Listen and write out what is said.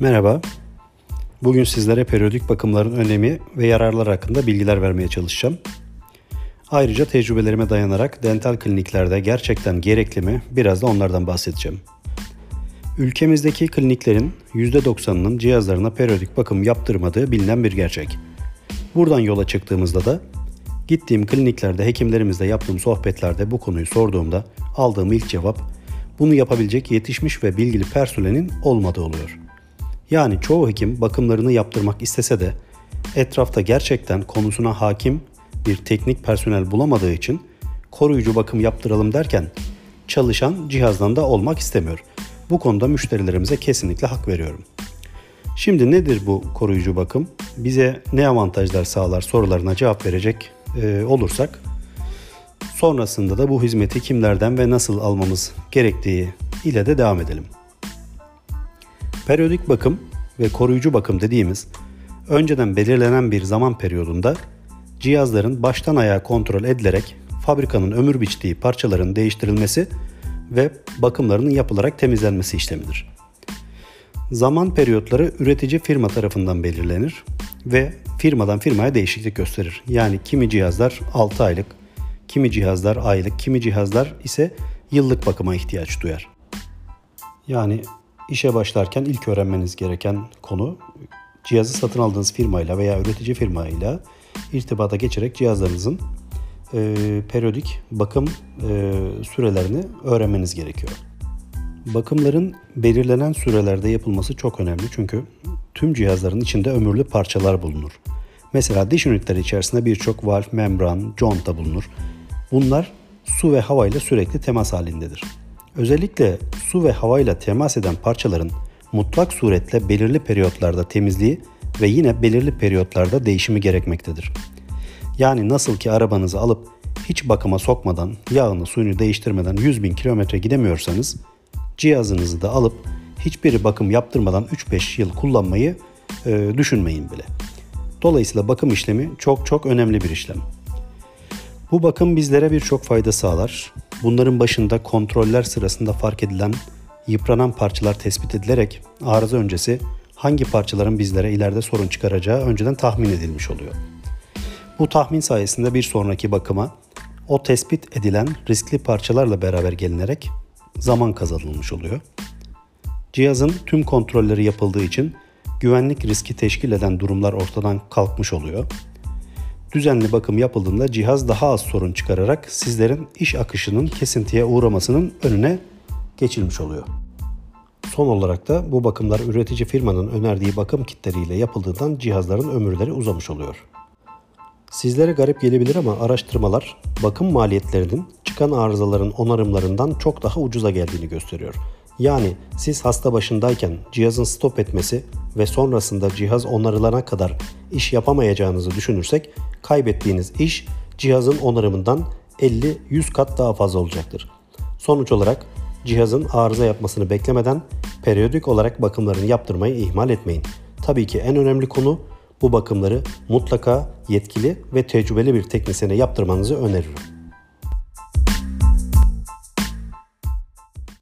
Merhaba. Bugün sizlere periyodik bakımların önemi ve yararları hakkında bilgiler vermeye çalışacağım. Ayrıca tecrübelerime dayanarak dental kliniklerde gerçekten gerekli mi biraz da onlardan bahsedeceğim. Ülkemizdeki kliniklerin %90'ının cihazlarına periyodik bakım yaptırmadığı bilinen bir gerçek. Buradan yola çıktığımızda da gittiğim kliniklerde hekimlerimizle yaptığım sohbetlerde bu konuyu sorduğumda aldığım ilk cevap bunu yapabilecek yetişmiş ve bilgili personelin olmadığı oluyor.'' Yani çoğu hekim bakımlarını yaptırmak istese de etrafta gerçekten konusuna hakim bir teknik personel bulamadığı için koruyucu bakım yaptıralım derken çalışan cihazdan da olmak istemiyor. Bu konuda müşterilerimize kesinlikle hak veriyorum. Şimdi nedir bu koruyucu bakım? Bize ne avantajlar sağlar sorularına cevap verecek e, olursak sonrasında da bu hizmeti kimlerden ve nasıl almamız gerektiği ile de devam edelim. Periyodik bakım ve koruyucu bakım dediğimiz önceden belirlenen bir zaman periyodunda cihazların baştan ayağa kontrol edilerek fabrikanın ömür biçtiği parçaların değiştirilmesi ve bakımlarının yapılarak temizlenmesi işlemidir. Zaman periyotları üretici firma tarafından belirlenir ve firmadan firmaya değişiklik gösterir. Yani kimi cihazlar 6 aylık, kimi cihazlar aylık, kimi cihazlar ise yıllık bakıma ihtiyaç duyar. Yani işe başlarken ilk öğrenmeniz gereken konu cihazı satın aldığınız firmayla veya üretici firmayla irtibata geçerek cihazlarınızın e, periyodik bakım e, sürelerini öğrenmeniz gerekiyor. Bakımların belirlenen sürelerde yapılması çok önemli çünkü tüm cihazların içinde ömürlü parçalar bulunur. Mesela diş ünitleri içerisinde birçok valf, membran, conta bulunur. Bunlar su ve hava ile sürekli temas halindedir. Özellikle su ve havayla temas eden parçaların mutlak suretle belirli periyotlarda temizliği ve yine belirli periyotlarda değişimi gerekmektedir. Yani nasıl ki arabanızı alıp hiç bakıma sokmadan, yağını suyunu değiştirmeden 100 bin kilometre gidemiyorsanız, cihazınızı da alıp hiçbir bakım yaptırmadan 3-5 yıl kullanmayı e, düşünmeyin bile. Dolayısıyla bakım işlemi çok çok önemli bir işlem. Bu bakım bizlere birçok fayda sağlar. Bunların başında kontroller sırasında fark edilen yıpranan parçalar tespit edilerek arıza öncesi hangi parçaların bizlere ileride sorun çıkaracağı önceden tahmin edilmiş oluyor. Bu tahmin sayesinde bir sonraki bakıma o tespit edilen riskli parçalarla beraber gelinerek zaman kazanılmış oluyor. Cihazın tüm kontrolleri yapıldığı için güvenlik riski teşkil eden durumlar ortadan kalkmış oluyor düzenli bakım yapıldığında cihaz daha az sorun çıkararak sizlerin iş akışının kesintiye uğramasının önüne geçilmiş oluyor. Son olarak da bu bakımlar üretici firmanın önerdiği bakım kitleriyle yapıldığından cihazların ömürleri uzamış oluyor. Sizlere garip gelebilir ama araştırmalar bakım maliyetlerinin çıkan arızaların onarımlarından çok daha ucuza geldiğini gösteriyor. Yani siz hasta başındayken cihazın stop etmesi ve sonrasında cihaz onarılana kadar iş yapamayacağınızı düşünürsek kaybettiğiniz iş cihazın onarımından 50-100 kat daha fazla olacaktır. Sonuç olarak cihazın arıza yapmasını beklemeden periyodik olarak bakımlarını yaptırmayı ihmal etmeyin. Tabii ki en önemli konu bu bakımları mutlaka yetkili ve tecrübeli bir teknisyene yaptırmanızı öneririm.